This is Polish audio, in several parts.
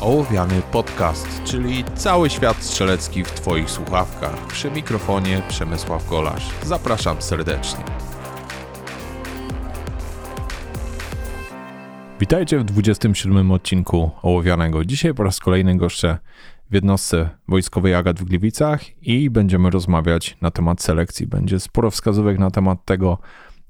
Ołowiany Podcast, czyli cały świat strzelecki w Twoich słuchawkach. Przy mikrofonie Przemysław Golasz. Zapraszam serdecznie. Witajcie w 27 odcinku Ołowianego. Dzisiaj po raz kolejny goszczę w jednostce wojskowej Agat w Gliwicach i będziemy rozmawiać na temat selekcji. Będzie sporo wskazówek na temat tego,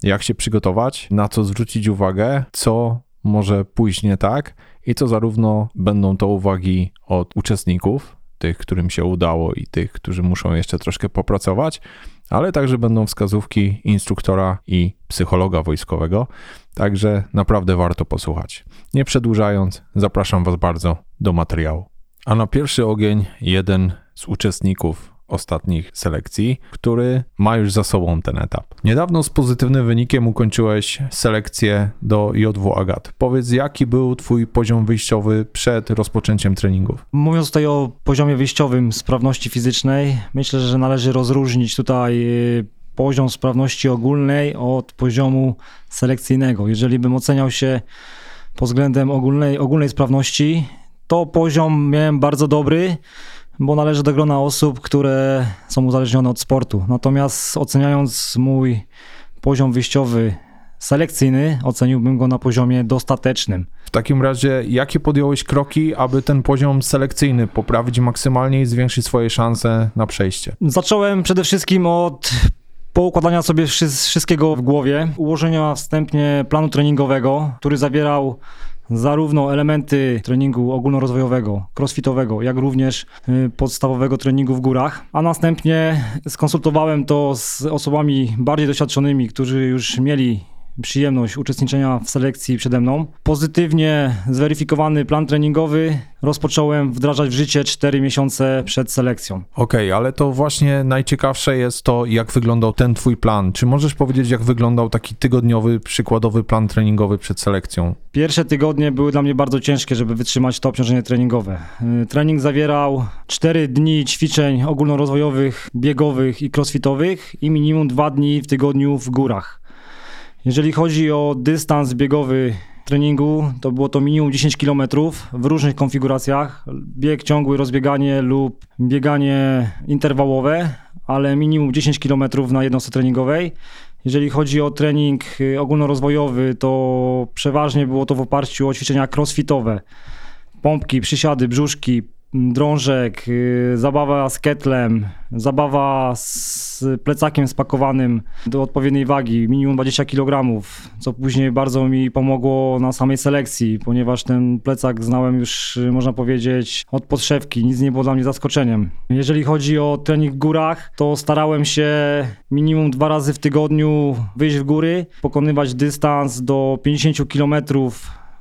jak się przygotować, na co zwrócić uwagę, co może pójść nie tak i to zarówno będą to uwagi od uczestników, tych, którym się udało i tych, którzy muszą jeszcze troszkę popracować, ale także będą wskazówki instruktora i psychologa wojskowego, także naprawdę warto posłuchać. Nie przedłużając, zapraszam Was bardzo do materiału. A na pierwszy ogień jeden z uczestników ostatnich selekcji, który ma już za sobą ten etap. Niedawno z pozytywnym wynikiem ukończyłeś selekcję do JW Agat. Powiedz, jaki był twój poziom wyjściowy przed rozpoczęciem treningów? Mówiąc tutaj o poziomie wyjściowym sprawności fizycznej, myślę, że należy rozróżnić tutaj y, poziom sprawności ogólnej od poziomu selekcyjnego. Jeżeli bym oceniał się pod względem ogólnej, ogólnej sprawności, to poziom miałem bardzo dobry bo należy do grona osób, które są uzależnione od sportu. Natomiast oceniając mój poziom wyjściowy selekcyjny, oceniłbym go na poziomie dostatecznym. W takim razie, jakie podjąłeś kroki, aby ten poziom selekcyjny poprawić maksymalnie i zwiększyć swoje szanse na przejście? Zacząłem przede wszystkim od poukładania sobie wszystkiego w głowie, ułożenia wstępnie planu treningowego, który zawierał zarówno elementy treningu ogólnorozwojowego, crossfitowego, jak również y, podstawowego treningu w górach, a następnie skonsultowałem to z osobami bardziej doświadczonymi, którzy już mieli przyjemność uczestniczenia w selekcji przede mną. Pozytywnie zweryfikowany plan treningowy rozpocząłem wdrażać w życie 4 miesiące przed selekcją. Okej, okay, ale to właśnie najciekawsze jest to, jak wyglądał ten twój plan. Czy możesz powiedzieć, jak wyglądał taki tygodniowy, przykładowy plan treningowy przed selekcją? Pierwsze tygodnie były dla mnie bardzo ciężkie, żeby wytrzymać to obciążenie treningowe. Y, trening zawierał 4 dni ćwiczeń ogólnorozwojowych, biegowych i crossfitowych i minimum 2 dni w tygodniu w górach. Jeżeli chodzi o dystans biegowy treningu, to było to minimum 10 km w różnych konfiguracjach. Bieg ciągły, rozbieganie lub bieganie interwałowe, ale minimum 10 km na jednostce treningowej. Jeżeli chodzi o trening y, ogólnorozwojowy, to przeważnie było to w oparciu o ćwiczenia crossfitowe. Pompki, przysiady, brzuszki, drążek, y, zabawa z ketlem, zabawa z plecakiem spakowanym do odpowiedniej wagi, minimum 20 kg, co później bardzo mi pomogło na samej selekcji, ponieważ ten plecak znałem już, y, można powiedzieć, od podszewki, nic nie było dla mnie zaskoczeniem. Jeżeli chodzi o trening w górach, to starałem się minimum dwa razy w tygodniu wyjść w góry, pokonywać dystans do 50 km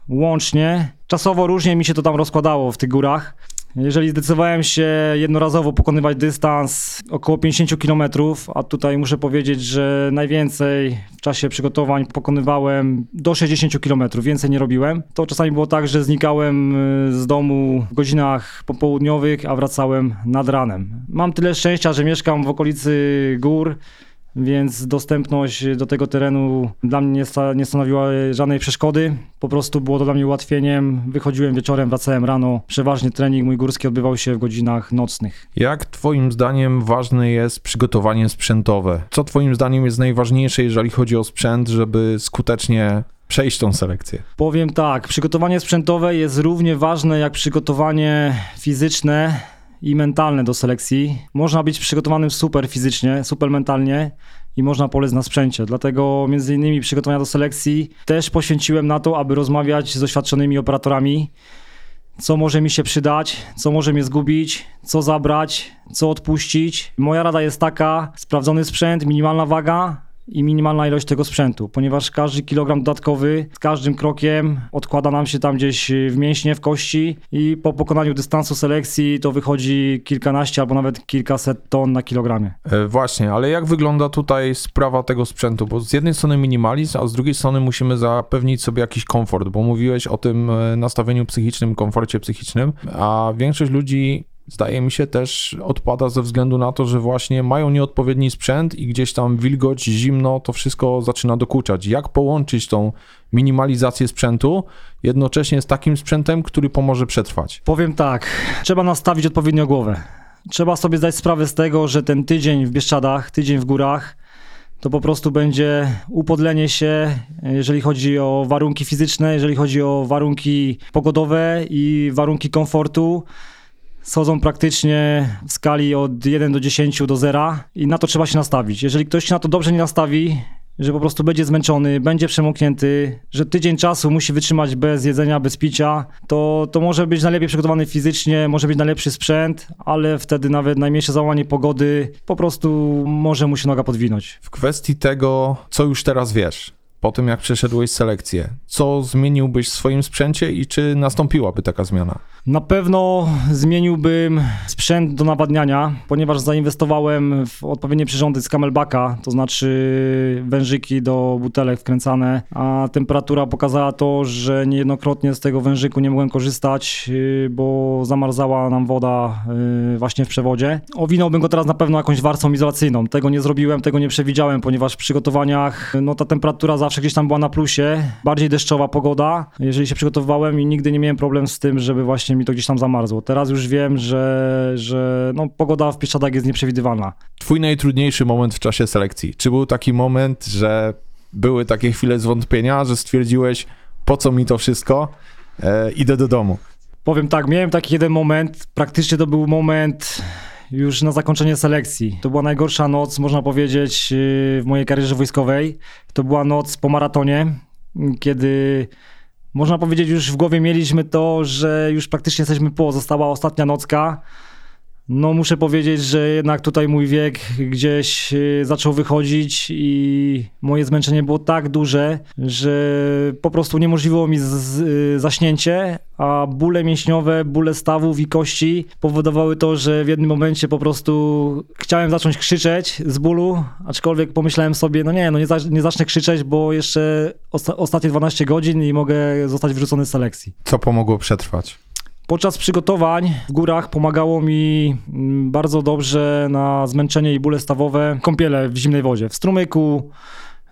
łącznie. Czasowo różnie mi się to tam rozkładało w tych górach. Jeżeli zdecydowałem się jednorazowo pokonywać dystans około 50 km, a tutaj muszę powiedzieć, że najwięcej w czasie przygotowań pokonywałem do 60 km, więcej nie robiłem, to czasami było tak, że znikałem y, z domu w godzinach popołudniowych, a wracałem nad ranem. Mam tyle szczęścia, że mieszkam w okolicy gór, więc dostępność do tego terenu dla mnie nie, stanowiła żadnej przeszkody. Po prostu było to dla mnie ułatwieniem. Wychodziłem wieczorem, wracałem rano. Przeważnie trening mój górski odbywał się w godzinach nocnych. Jak Twoim zdaniem ważne jest przygotowanie sprzętowe? Co Twoim zdaniem jest najważniejsze, jeżeli chodzi o sprzęt, żeby skutecznie przejść tą selekcję? Powiem tak, przygotowanie sprzętowe jest równie ważne jak przygotowanie fizyczne i mentalne do selekcji. Można być przygotowanym super fizycznie, super mentalnie i można polec na sprzęcie. Dlatego między innymi przygotowania do selekcji też poświęciłem na to, aby rozmawiać z doświadczonymi operatorami, co może mi się przydać, co może mnie zgubić, co zabrać, co odpuścić. Moja rada jest taka: sprawdzony sprzęt, minimalna waga, i minimalna ilość tego sprzętu, ponieważ każdy kilogram dodatkowy z każdym krokiem odkłada nam się tam gdzieś w mięśnie, w kości i po pokonaniu dystansu selekcji to wychodzi kilkanaście albo nawet kilkaset ton na kilogramie. E, właśnie, ale jak wygląda tutaj sprawa tego sprzętu? Bo z jednej strony minimalizm, a z drugiej strony musimy zapewnić sobie jakiś komfort, bo mówiłeś o tym e, nastawieniu psychicznym, komforcie psychicznym, a większość ludzi zdaje mi się też odpada ze względu na to, że właśnie mają nieodpowiedni sprzęt i gdzieś tam wilgoć, zimno, to wszystko zaczyna dokuczać. Jak połączyć tą minimalizację sprzętu jednocześnie z takim sprzętem, który pomoże przetrwać? Powiem tak, trzeba nastawić odpowiednio głowę. Trzeba sobie zdać sprawę z tego, że ten tydzień w Bieszczadach, tydzień w górach, to po prostu będzie upodlenie się, jeżeli chodzi o warunki fizyczne, jeżeli chodzi o warunki pogodowe i warunki komfortu. Schodzą praktycznie w skali od 1 do 10 do 0 i na to trzeba się nastawić. Jeżeli ktoś się na to dobrze nie nastawi, że po prostu będzie zmęczony, będzie przemoknięty, że tydzień czasu musi wytrzymać bez jedzenia, bez picia, to, to może być najlepiej przygotowany fizycznie, może być najlepszy sprzęt, ale wtedy nawet najmniejsze załamanie pogody po prostu może mu się noga podwinąć. W kwestii tego, co już teraz wiesz, po tym jak przeszedłeś selekcję, co zmieniłbyś w swoim sprzęcie i czy nastąpiłaby taka zmiana? Na pewno zmieniłbym sprzęt do nawadniania, ponieważ zainwestowałem w odpowiednie przyrządy z camelbacka, to znaczy wężyki do butelek wkręcane, a temperatura pokazała to, że niejednokrotnie z tego wężyku nie mogłem korzystać, yy, bo zamarzała nam woda yy, właśnie w przewodzie. Owinąłbym go teraz na pewno jakąś warstwą izolacyjną. Tego nie zrobiłem, tego nie przewidziałem, ponieważ w przygotowaniach no, ta temperatura zawsze gdzieś tam była na plusie, bardziej deszczowa pogoda, jeżeli się przygotowywałem i nigdy nie miałem problem z tym, żeby właśnie mi to gdzieś tam zamarzło. Teraz już wiem, że, że no, pogoda w Pieszczadach jest nieprzewidywalna. Twój najtrudniejszy moment w czasie selekcji. Czy był taki moment, że były takie chwile zwątpienia, że stwierdziłeś, po co mi to wszystko, e, idę do domu? Powiem tak, miałem taki jeden moment, praktycznie to był moment już na zakończenie selekcji. To była najgorsza noc, można powiedzieć, w mojej karierze wojskowej. To była noc po maratonie, kiedy można powiedzieć, już w głowie mieliśmy to, że już praktycznie jesteśmy po, została ostatnia nocka. No muszę powiedzieć, że jednak tutaj mój wiek gdzieś y, zaczął wychodzić i moje zmęczenie było tak duże, że po prostu uniemożliwiło mi y, zaśnięcie, a bóle mięśniowe, bóle stawów i kości powodowały to, że w jednym momencie po prostu chciałem zacząć krzyczeć z bólu, aczkolwiek pomyślałem sobie, no nie, no nie, za, nie zacznę krzyczeć, bo jeszcze osta ostatnie 12 godzin i mogę zostać wyrzucony z selekcji. Co pomogło przetrwać? Podczas przygotowań w górach pomagało mi mm, bardzo dobrze na zmęczenie i bóle stawowe kąpiele w zimnej wodzie, w strumyku,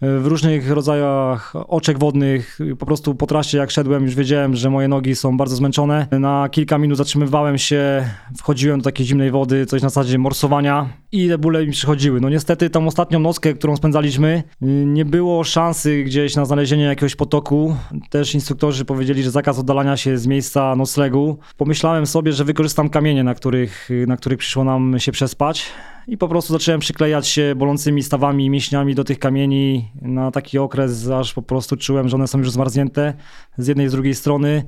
w różnych rodzajach oczek wodnych. Po prostu po trasie jak szedłem już wiedziałem, że moje nogi są bardzo zmęczone. Na kilka minut zatrzymywałem się, wchodziłem do takiej zimnej wody, coś na zasadzie morsowania i te bóle mi przychodziły. No niestety tą ostatnią nockę, którą spędzaliśmy, nie było szansy gdzieś na znalezienie jakiegoś potoku. Też instruktorzy powiedzieli, że zakaz oddalania się z miejsca noclegu. Pomyślałem sobie, że wykorzystam kamienie, na których, na których przyszło nam się przespać i po prostu zacząłem przyklejać się bolącymi stawami i mięśniami do tych kamieni na taki okres, aż po prostu czułem, że one są już zmarznięte z jednej i z drugiej strony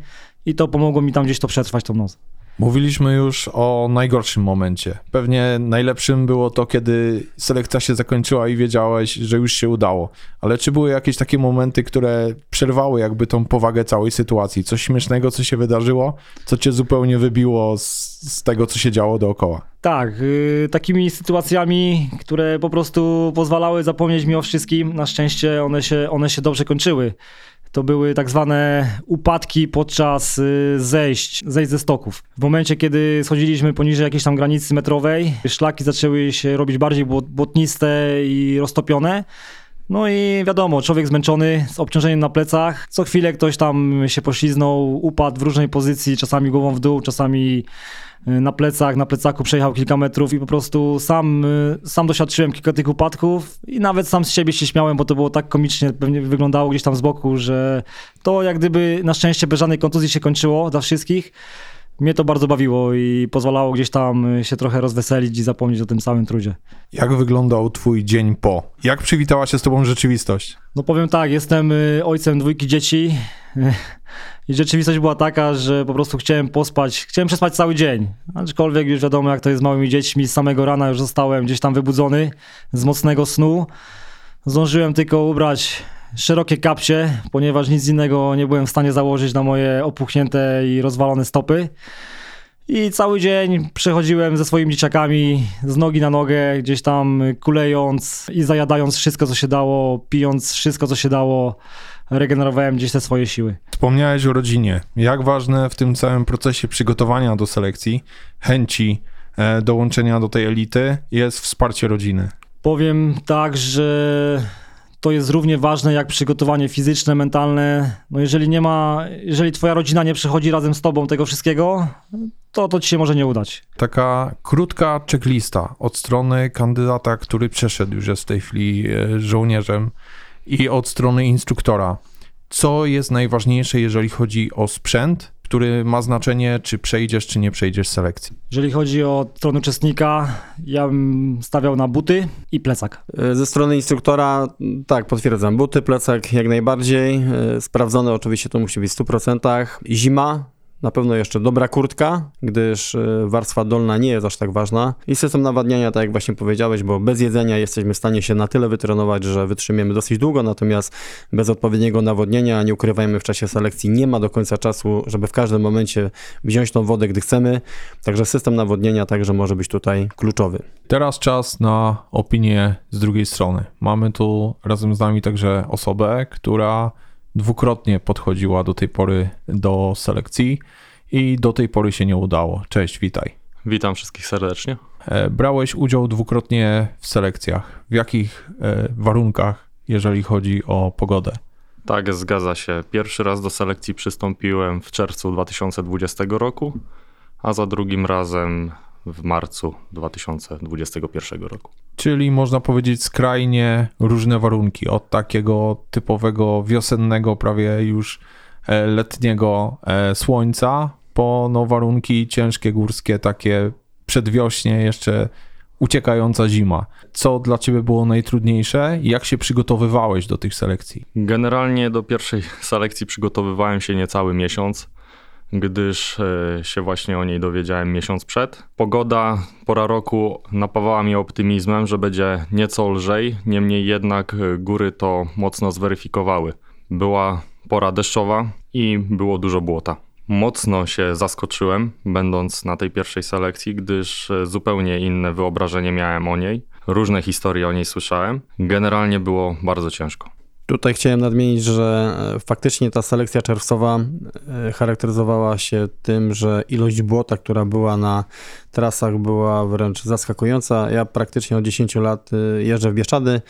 i to pomogło mi tam gdzieś to przetrwać tą noc. Mówiliśmy już o najgorszym momencie. Pewnie najlepszym było to, kiedy selekcja się zakończyła i wiedziałeś, że już się udało. Ale czy były jakieś takie momenty, które przerwały jakby tą powagę całej sytuacji? Coś śmiesznego, co się wydarzyło, co cię zupełnie wybiło z, z tego, co się działo dookoła? Tak, yy, takimi sytuacjami, które po prostu pozwalały zapomnieć mi o wszystkim. Na szczęście one się, one się dobrze kończyły to były tak zwane upadki podczas y, zejść, zejść ze stoków. W momencie, kiedy schodziliśmy poniżej jakiejś tam granicy metrowej, szlaki zaczęły się robić bardziej błotniste i roztopione. No i wiadomo, człowiek zmęczony, z obciążeniem na plecach. Co chwilę ktoś tam się pośliznął, upadł w różnej pozycji, czasami głową w dół, czasami Y, na plecach, na plecaku przejechał kilka metrów i po prostu sam, y, sam doświadczyłem kilka tych upadków i nawet sam z siebie się śmiałem, bo to było tak komicznie, pewnie wyglądało gdzieś tam z boku, że to jak gdyby na szczęście bez żadnej kontuzji się kończyło dla wszystkich. Mnie to bardzo bawiło i pozwalało gdzieś tam y, się trochę rozweselić i zapomnieć o tym samym trudzie. Jak wyglądał twój dzień po? Jak przywitała się z tobą rzeczywistość? No powiem tak, jestem ojcem dwójki dzieci. I rzeczywistość była taka, że po prostu chciałem pospać, chciałem przespać cały dzień. Aczkolwiek już wiadomo, jak to jest z małymi dziećmi, z samego rana już zostałem gdzieś tam wybudzony z mocnego snu. Zdążyłem tylko ubrać szerokie kapcie, ponieważ nic innego nie byłem w stanie założyć na moje opuchnięte i rozwalone stopy. I cały dzień przechodziłem ze swoimi dzieciakami z nogi na nogę, gdzieś tam kulejąc i zajadając wszystko, co się dało, pijąc wszystko, co się dało, regenerowałem gdzieś te swoje siły. Wspomniałeś o rodzinie. Jak ważne w tym całym procesie przygotowania do selekcji, chęci e, dołączenia do tej elity jest wsparcie rodziny? Powiem tak, że to jest równie ważne jak przygotowanie fizyczne, mentalne. No jeżeli nie ma, jeżeli twoja rodzina nie przechodzi razem z tobą tego wszystkiego, to to ci się może nie udać. Taka krótka checklista od strony kandydata, który przeszedł już jest w tej chwili e, żołnierzem i od strony instruktora. Co jest najważniejsze, jeżeli chodzi o sprzęt, który ma znaczenie, czy przejdziesz, czy nie przejdziesz selekcji? Jeżeli chodzi o stronę uczestnika, ja bym stawiał na buty i plecak. E, ze strony instruktora, tak, potwierdzam, buty, plecak jak najbardziej. E, sprawdzone oczywiście to musi być w 100%. Zima, na pewno jeszcze dobra kurtka, gdyż e, warstwa dolna nie jest aż tak ważna. I system nawadniania, tak jak właśnie powiedziałeś, bo bez jedzenia jesteśmy w stanie się na tyle wytrenować, że wytrzymiemy dosyć długo, natomiast bez odpowiedniego nawodnienia, nie ukrywajmy w czasie selekcji, nie ma do końca czasu, żeby w każdym momencie wziąć tą wodę, gdy chcemy. Także system nawodnienia także może być tutaj kluczowy. Teraz czas na opinię z drugiej strony. Mamy tu razem z nami także osobę, która dwukrotnie podchodziła do tej pory do selekcji i do tej pory się nie udało. Cześć, witaj. Witam wszystkich serdecznie. E, brałeś udział dwukrotnie w selekcjach. W jakich e, warunkach, jeżeli chodzi o pogodę? Tak, zgadza się. Pierwszy raz do selekcji przystąpiłem w czerwcu 2020 roku, a za drugim razem w marcu 2021 roku. Czyli można powiedzieć skrajnie różne warunki, od takiego typowego wiosennego, prawie już e, letniego e, słońca, po no, warunki ciężkie, górskie, takie przedwiośnie, jeszcze uciekająca zima. Co dla ciebie było najtrudniejsze i jak się przygotowywałeś do tych selekcji? Generalnie do pierwszej selekcji przygotowywałem się niecały miesiąc gdyż e, się właśnie o niej dowiedziałem miesiąc przed. Pogoda, pora roku napawała mnie optymizmem, że będzie nieco lżej, niemniej jednak e, góry to mocno zweryfikowały. Była pora deszczowa i było dużo błota. Mocno się zaskoczyłem, będąc na tej pierwszej selekcji, gdyż e, zupełnie inne wyobrażenie miałem o niej. Różne historie o niej słyszałem. Generalnie było bardzo ciężko. Tutaj chciałem nadmienić, że e, faktycznie ta selekcja czerwcowa e, charakteryzowała się tym, że ilość błota, która była na trasach, była wręcz zaskakująca. Ja praktycznie od 10 lat e, jeżdżę w Bieszczady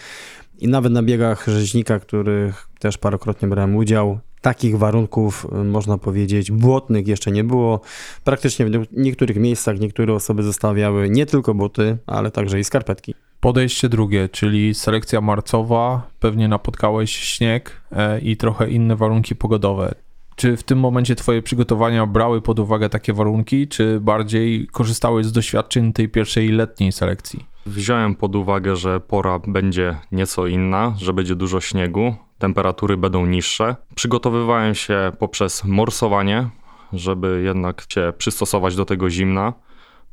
i nawet na biegach rzeźnika, których też parokrotnie brałem udział, takich warunków, można powiedzieć, błotnych jeszcze nie było. Praktycznie w niektórych miejscach niektóre osoby zostawiały nie tylko buty, ale także i skarpetki. Podejście drugie, czyli selekcja marcowa, pewnie napotkałeś śnieg e, i trochę inne warunki pogodowe. Czy w tym momencie Twoje przygotowania brały pod uwagę takie warunki, czy bardziej korzystałeś z doświadczeń tej pierwszej letniej selekcji? Wziąłem pod uwagę, że pora będzie nieco inna, że będzie dużo śniegu, temperatury będą niższe. Przygotowywałem się poprzez morsowanie, żeby jednak się przystosować do tego zimna.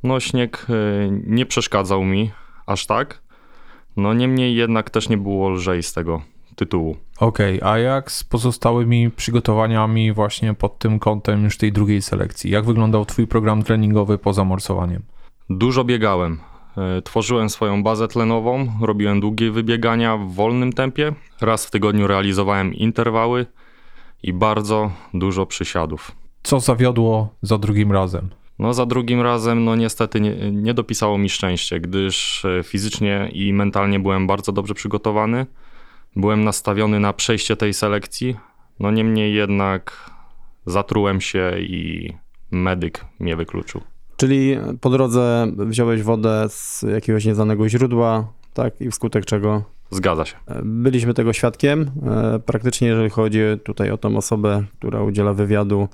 No, śnieg e, nie przeszkadzał mi, aż tak. No niemniej jednak też nie było lżej z tego tytułu. Okej, okay, a jak z pozostałymi przygotowaniami właśnie pod tym kątem już tej drugiej selekcji? Jak wyglądał twój program treningowy poza morsowaniem? Dużo biegałem. E, tworzyłem swoją bazę tlenową, robiłem długie wybiegania w wolnym tempie. Raz w tygodniu realizowałem interwały i bardzo dużo przysiadów. Co zawiodło za drugim razem? No za drugim razem, no niestety nie, nie dopisało mi szczęście, gdyż e, fizycznie i mentalnie byłem bardzo dobrze przygotowany. Byłem nastawiony na przejście tej selekcji, no niemniej jednak zatrułem się i medyk mnie wykluczył. Czyli po drodze wziąłeś wodę z jakiegoś nieznanego źródła, tak? I wskutek czego Zgadza się. Byliśmy tego świadkiem. E, praktycznie, jeżeli chodzi tutaj o tą osobę, która udziela wywiadu,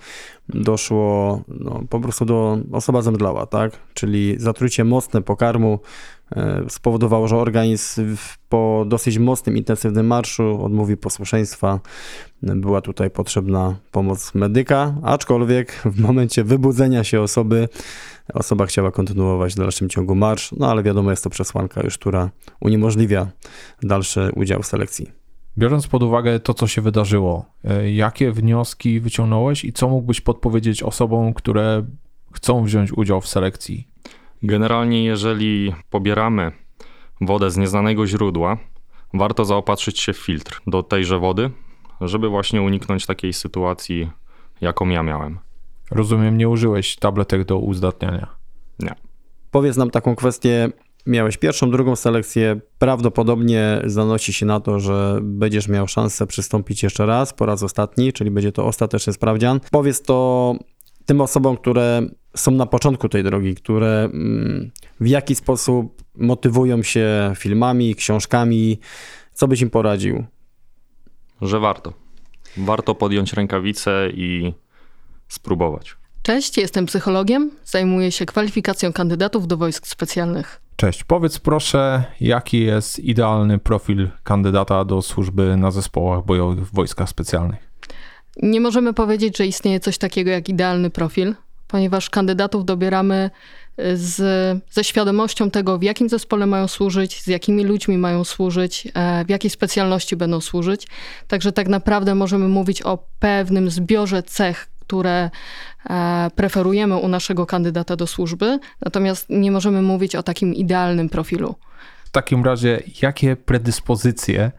doszło no, po prostu do osoba zemdlała, tak? Czyli zatrucie mocne pokarmu e, spowodowało, że organizm po dosyć mocnym, intensywnym marszu odmówi posłuszeństwa. Była tutaj potrzebna pomoc medyka, aczkolwiek w momencie wybudzenia się osoby osoba chciała kontynuować w dalszym ciągu marsz, no ale wiadomo, jest to przesłanka już, która uniemożliwia dalszy udział w selekcji. Biorąc pod uwagę to, co się wydarzyło, e, jakie wnioski wyciągnąłeś i co mógłbyś podpowiedzieć osobom, które chcą wziąć udział w selekcji? Generalnie, jeżeli pobieramy wodę z nieznanego źródła, warto zaopatrzyć się w filtr do tejże wody, żeby właśnie uniknąć takiej sytuacji, jaką ja miałem. Rozumiem, nie użyłeś tabletek do uzdatniania. Nie. Powiedz nam taką kwestię. Miałeś pierwszą, drugą selekcję. Prawdopodobnie zanosi się na to, że będziesz miał szansę przystąpić jeszcze raz, po raz ostatni, czyli będzie to ostateczny sprawdzian. Powiedz to tym osobom, które są na początku tej drogi, które mm, w jaki sposób motywują się filmami, książkami, co byś im poradził? Że warto. Warto podjąć rękawice i spróbować. Cześć, jestem psychologiem, zajmuję się kwalifikacją kandydatów do wojsk specjalnych. Cześć, powiedz proszę, jaki jest idealny profil kandydata do służby na zespołach bojowych w wojskach specjalnych? Nie możemy powiedzieć, że istnieje coś takiego jak idealny profil, ponieważ kandydatów dobieramy y, z, ze świadomością tego, w jakim zespole mają służyć, z jakimi ludźmi mają służyć, e, w jakiej specjalności będą służyć. Także tak naprawdę możemy mówić o pewnym zbiorze cech, które e, preferujemy u naszego kandydata do służby, natomiast nie możemy mówić o takim idealnym profilu. W takim razie, jakie predyspozycje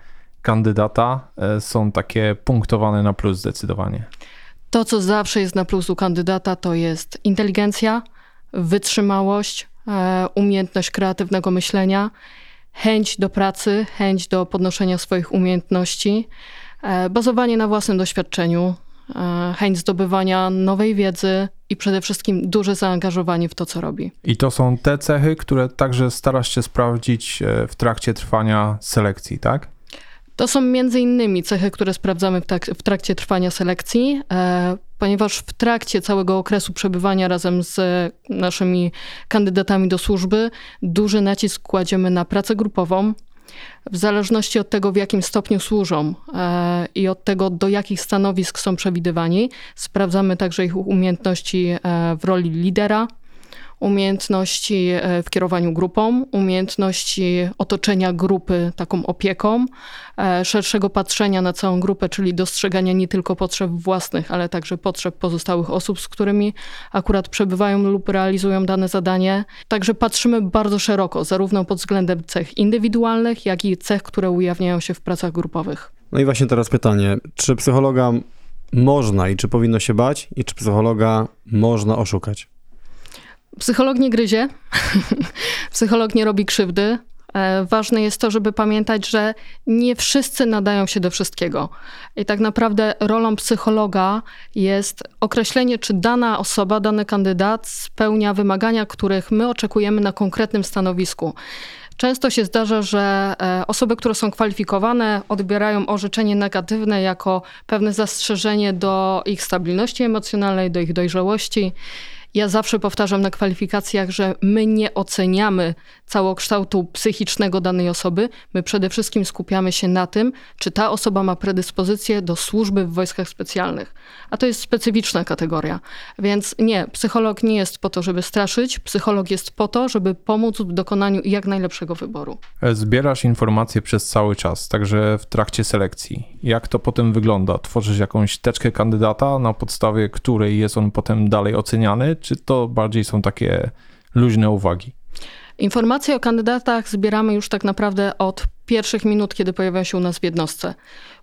kandydata e, są takie punktowane na plus zdecydowanie? To, co zawsze jest na plus u kandydata, to jest inteligencja, wytrzymałość, e, umiejętność kreatywnego myślenia, chęć do pracy, chęć do podnoszenia swoich umiejętności, bazowanie na własnym doświadczeniu, chęć zdobywania nowej wiedzy i przede wszystkim duże zaangażowanie w to, co robi. I to są te cechy, które także starasz się sprawdzić e, w trakcie trwania selekcji, tak? To są między innymi cechy, które sprawdzamy w, tak, w trakcie trwania selekcji, e, ponieważ w trakcie całego okresu przebywania razem z naszymi kandydatami do służby duży nacisk kładziemy na pracę grupową, w zależności od tego, w jakim stopniu służą e, i od tego, do jakich stanowisk są przewidywani, sprawdzamy także ich umiejętności e, w roli lidera, umiejętności e, w kierowaniu grupą, umiejętności otoczenia grupy taką opieką, e, szerszego patrzenia na całą grupę, czyli dostrzegania nie tylko potrzeb własnych, ale także potrzeb pozostałych osób, z którymi akurat przebywają lub realizują dane zadanie. Także patrzymy bardzo szeroko, zarówno pod względem cech indywidualnych, jak i cech, które ujawniają się w pracach grupowych. No i właśnie teraz pytanie, czy psychologa można i czy powinno się bać i czy psychologa można oszukać? Psycholog nie gryzie, psycholog nie robi krzywdy. E, ważne jest to, żeby pamiętać, że nie wszyscy nadają się do wszystkiego. I tak naprawdę rolą psychologa jest określenie, czy dana osoba, dany kandydat spełnia wymagania, których my oczekujemy na konkretnym stanowisku. Często się zdarza, że e, osoby, które są kwalifikowane, odbierają orzeczenie negatywne jako pewne zastrzeżenie do ich stabilności emocjonalnej, do ich dojrzałości. Ja zawsze powtarzam na kwalifikacjach, że my nie oceniamy całokształtu psychicznego danej osoby. My przede wszystkim skupiamy się na tym, czy ta osoba ma predyspozycję do służby w wojskach specjalnych. A to jest specyficzna kategoria. Więc nie, psycholog nie jest po to, żeby straszyć, psycholog jest po to, żeby pomóc w dokonaniu jak najlepszego wyboru. Zbierasz informacje przez cały czas, także w trakcie selekcji. Jak to potem wygląda? Tworzysz jakąś teczkę kandydata, na podstawie której jest on potem dalej oceniany, czy to bardziej są takie luźne uwagi? Informacje o kandydatach zbieramy już tak naprawdę od pierwszych minut, kiedy pojawiają się u nas w jednostce,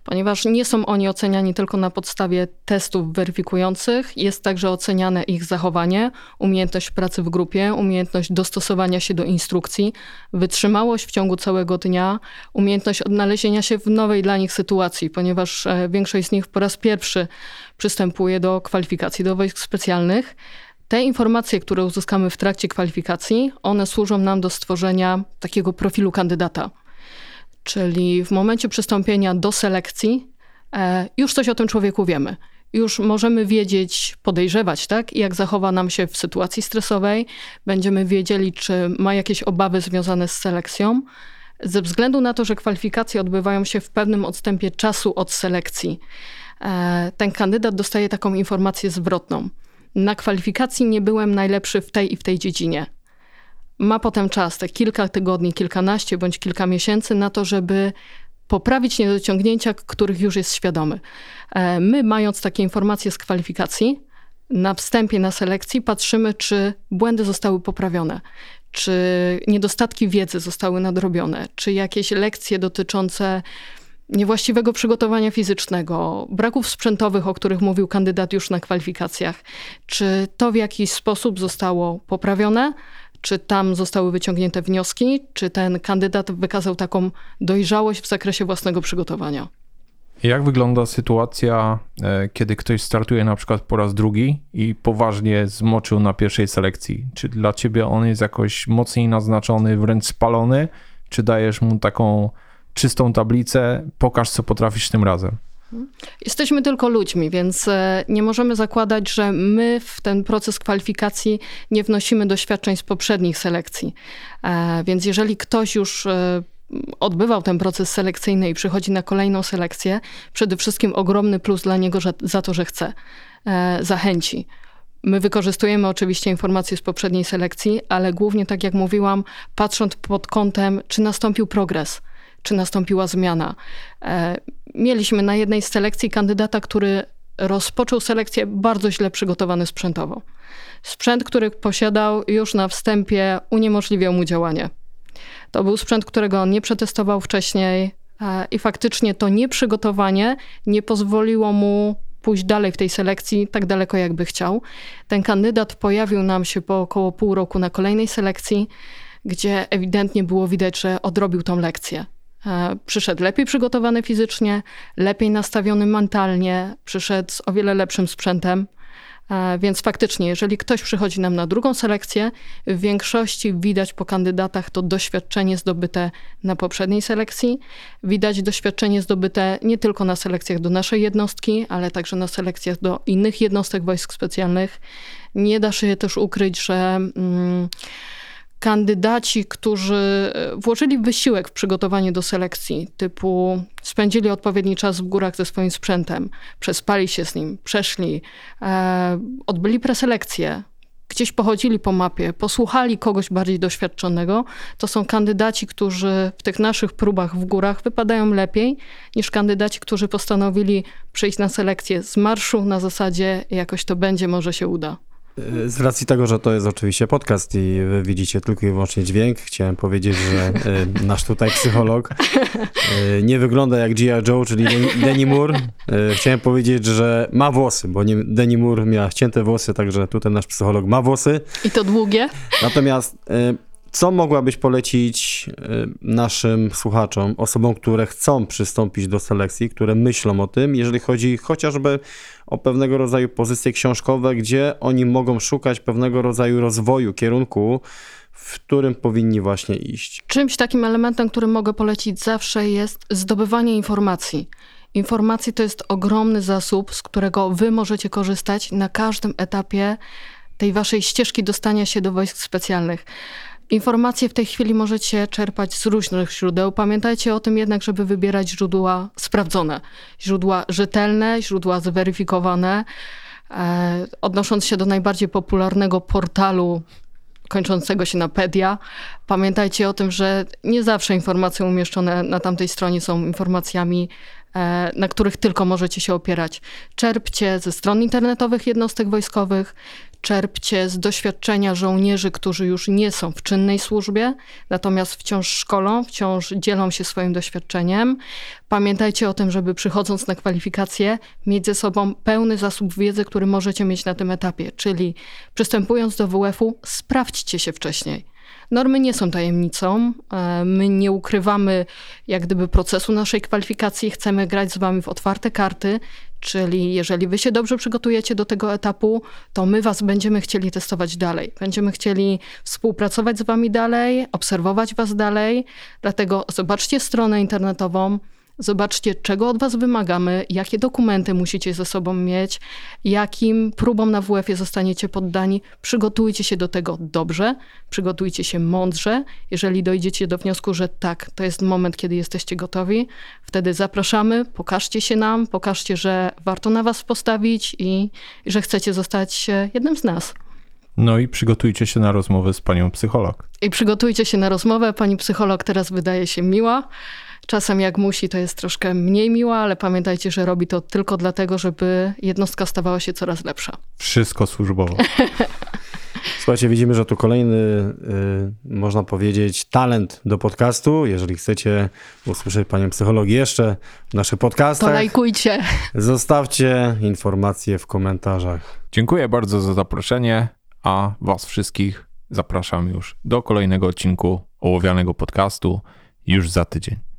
ponieważ nie są oni oceniani tylko na podstawie testów weryfikujących, jest także oceniane ich zachowanie, umiejętność pracy w grupie, umiejętność dostosowania się do instrukcji, wytrzymałość w ciągu całego dnia, umiejętność odnalezienia się w nowej dla nich sytuacji, ponieważ e, większość z nich po raz pierwszy przystępuje do kwalifikacji do wojsk specjalnych. Te informacje, które uzyskamy w trakcie kwalifikacji, one służą nam do stworzenia takiego profilu kandydata. Czyli w momencie przystąpienia do selekcji e, już coś o tym człowieku wiemy. Już możemy wiedzieć, podejrzewać, tak, jak zachowa nam się w sytuacji stresowej. Będziemy wiedzieli, czy ma jakieś obawy związane z selekcją. Ze względu na to, że kwalifikacje odbywają się w pewnym odstępie czasu od selekcji, e, ten kandydat dostaje taką informację zwrotną na kwalifikacji nie byłem najlepszy w tej i w tej dziedzinie. Ma potem czas, te kilka tygodni, kilkanaście bądź kilka miesięcy na to, żeby poprawić niedociągnięcia, których już jest świadomy. E, my, mając takie informacje z kwalifikacji, na wstępie na selekcji patrzymy, czy błędy zostały poprawione, czy niedostatki wiedzy zostały nadrobione, czy jakieś lekcje dotyczące niewłaściwego przygotowania fizycznego, braków sprzętowych, o których mówił kandydat już na kwalifikacjach, czy to w jakiś sposób zostało poprawione, czy tam zostały wyciągnięte wnioski, czy ten kandydat wykazał taką dojrzałość w zakresie własnego przygotowania. Jak wygląda sytuacja, e, kiedy ktoś startuje na przykład po raz drugi i poważnie zmoczył na pierwszej selekcji? Czy dla ciebie on jest jakoś mocniej naznaczony, wręcz spalony, czy dajesz mu taką czystą tablicę, pokaż co potrafisz tym razem? Jesteśmy tylko ludźmi, więc e, nie możemy zakładać, że my w ten proces kwalifikacji nie wnosimy doświadczeń z poprzednich selekcji. E, więc jeżeli ktoś już odbywał ten proces selekcyjny i przychodzi na kolejną selekcję, przede wszystkim ogromny plus dla niego że, za to, że chce, e, zachęci. My wykorzystujemy oczywiście informacje z poprzedniej selekcji, ale głównie, tak jak mówiłam, patrząc pod kątem, czy nastąpił progres, czy nastąpiła zmiana. E, mieliśmy na jednej z selekcji kandydata, który rozpoczął selekcję bardzo źle przygotowany sprzętowo. Sprzęt, który posiadał już na wstępie, uniemożliwiał mu działanie. To był sprzęt, którego on nie przetestował wcześniej e, i faktycznie to nieprzygotowanie nie pozwoliło mu pójść dalej w tej selekcji tak daleko, jakby chciał. Ten kandydat pojawił nam się po około pół roku na kolejnej selekcji, gdzie ewidentnie było widać, że odrobił tą lekcję. E, przyszedł lepiej przygotowany fizycznie, lepiej nastawiony mentalnie, przyszedł z o wiele lepszym sprzętem. E, więc faktycznie, jeżeli ktoś przychodzi nam na drugą selekcję, w większości widać po kandydatach to doświadczenie zdobyte na poprzedniej selekcji. Widać doświadczenie zdobyte nie tylko na selekcjach do naszej jednostki, ale także na selekcjach do innych jednostek wojsk specjalnych. Nie da się też ukryć, że. Mm, kandydaci, którzy e, włożyli wysiłek w przygotowanie do selekcji, typu spędzili odpowiedni czas w górach ze swoim sprzętem, przespali się z nim, przeszli, e, odbyli preselekcję, gdzieś pochodzili po mapie, posłuchali kogoś bardziej doświadczonego, to są kandydaci, którzy w tych naszych próbach w górach wypadają lepiej niż kandydaci, którzy postanowili przyjść na selekcję z marszu na zasadzie jakoś to będzie, może się uda. Z racji tego, że to jest oczywiście podcast i wy widzicie tylko i wyłącznie dźwięk, chciałem powiedzieć, że e, nasz tutaj psycholog e, nie wygląda jak G.I. Joe, czyli Danny Moore. E, chciałem powiedzieć, że ma włosy, bo Danny Moore miała ścięte włosy, także tutaj nasz psycholog ma włosy. I to długie. Natomiast co mogłabyś polecić naszym słuchaczom, osobom, które chcą przystąpić do selekcji, które myślą o tym, jeżeli chodzi chociażby o pewnego rodzaju pozycje książkowe, gdzie oni mogą szukać pewnego rodzaju rozwoju, kierunku, w którym powinni właśnie iść. Czymś takim elementem, który mogę polecić zawsze jest zdobywanie informacji. Informacji to jest ogromny zasób, z którego wy możecie korzystać na każdym etapie tej waszej ścieżki dostania się do wojsk specjalnych. Informacje w tej chwili możecie czerpać z różnych źródeł. Pamiętajcie o tym jednak, żeby wybierać źródła sprawdzone, źródła rzetelne, źródła zweryfikowane. E, odnosząc się do najbardziej popularnego portalu kończącego się na pedia, pamiętajcie o tym, że nie zawsze informacje umieszczone na tamtej stronie są informacjami e, na których tylko możecie się opierać. Czerpcie ze stron internetowych jednostek wojskowych, czerpcie z doświadczenia żołnierzy, którzy już nie są w czynnej służbie, natomiast wciąż szkolą, wciąż dzielą się swoim doświadczeniem. Pamiętajcie o tym, żeby przychodząc na kwalifikacje, mieć ze sobą pełny zasób wiedzy, który możecie mieć na tym etapie, czyli przystępując do WF-u, sprawdźcie się wcześniej. Normy nie są tajemnicą. E, my nie ukrywamy jak gdyby procesu naszej kwalifikacji. Chcemy grać z wami w otwarte karty, czyli jeżeli wy się dobrze przygotujecie do tego etapu, to my was będziemy chcieli testować dalej. Będziemy chcieli współpracować z wami dalej, obserwować was dalej. Dlatego zobaczcie stronę internetową Zobaczcie, czego od Was wymagamy, jakie dokumenty musicie ze sobą mieć, jakim próbom na WF-ie zostaniecie poddani. Przygotujcie się do tego dobrze, przygotujcie się mądrze. Jeżeli dojdziecie do wniosku, że tak, to jest moment, kiedy jesteście gotowi, wtedy zapraszamy, pokażcie się nam, pokażcie, że warto na Was postawić i, i że chcecie zostać jednym z nas. No i przygotujcie się na rozmowę z panią psycholog. I przygotujcie się na rozmowę. Pani psycholog teraz wydaje się miła Czasem jak musi, to jest troszkę mniej miła, ale pamiętajcie, że robi to tylko dlatego, żeby jednostka stawała się coraz lepsza. Wszystko służbowo. Słuchajcie, widzimy, że tu kolejny, y, można powiedzieć, talent do podcastu. Jeżeli chcecie usłyszeć panią psychologii jeszcze w naszych podcastach, To lajkujcie. zostawcie informacje w komentarzach. Dziękuję bardzo za zaproszenie, a Was wszystkich zapraszam już do kolejnego odcinku ołowianego podcastu już za tydzień.